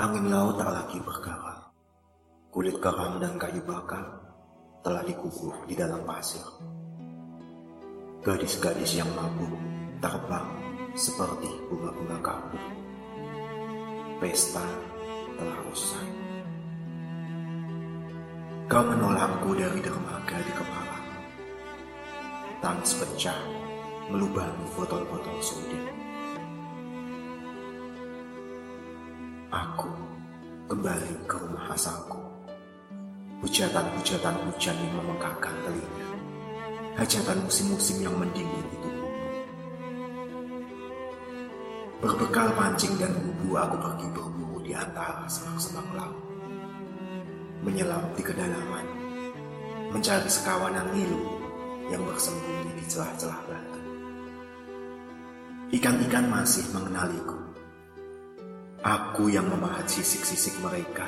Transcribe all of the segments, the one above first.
Angin laut tak lagi berkarat. Kulit kerang dan kayu bakar telah dikubur di dalam pasir. Gadis-gadis yang mabuk terbang seperti bunga-bunga kapur. Pesta telah usai. Kau menolakku dari dermaga di kepala. Tangis pecah melubangi botol-botol soda. Aku kembali ke rumah asalku. Hujatan-hujatan hujan yang memekakkan telinga. Hajatan musim-musim yang mendingin di tubuhku. Berbekal pancing dan bubu aku pergi berburu di antara semak-semak laut. Menyelam di kedalaman. Mencari sekawanan nilu yang bersembunyi di celah-celah batu. Ikan-ikan masih mengenaliku. Aku yang memahat sisik-sisik mereka.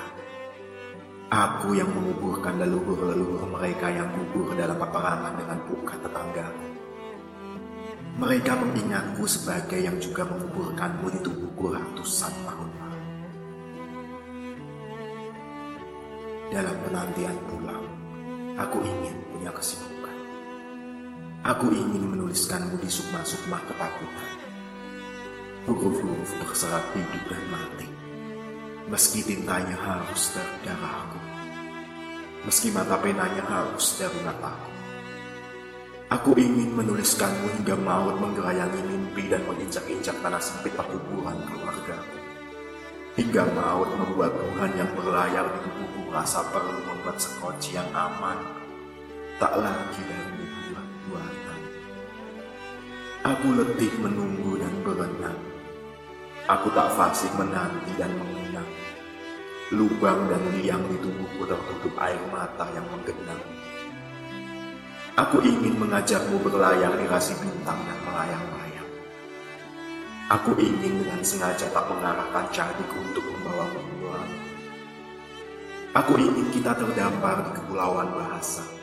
Aku yang menguburkan leluhur-leluhur mereka yang gugur dalam peperangan dengan pukat tetanggaku. Mereka mengingatku sebagai yang juga menguburkanmu di tubuhku ratusan tahun lalu. Dalam penantian pulang, aku ingin punya kesibukan. Aku ingin menuliskanmu di sukma-sukma ketakutan huruf-huruf berserat hidup dan mati. Meski tintanya harus dari darahku, meski mata penanya harus dari mataku. Aku ingin menuliskanmu hingga maut menggerayangi mimpi dan menginjak-injak tanah sempit perkuburan keluargaku. Hingga maut membuat Tuhan yang berlayar di tubuhku rasa perlu membuat sekoci yang aman. Tak lagi dari buat-buatan. Aku letih menunggu dan berenang Aku tak fasih menanti dan mengenang. Lubang dan liang di tubuhku tertutup air mata yang menggenang. Aku ingin mengajakmu berlayar di rasi bintang dan melayang-layang. Aku ingin dengan sengaja tak mengarahkan cahdiku untuk membawa pulang. Aku ingin kita terdampar di kepulauan bahasa.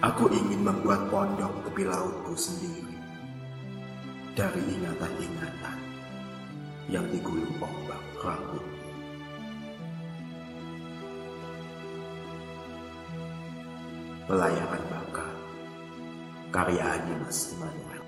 Aku ingin membuat pondok tepi lautku sendiri dari ingatan-ingatan yang digulung ombak rambut. Pelayangan bakar karya Adi Mas Immanuel.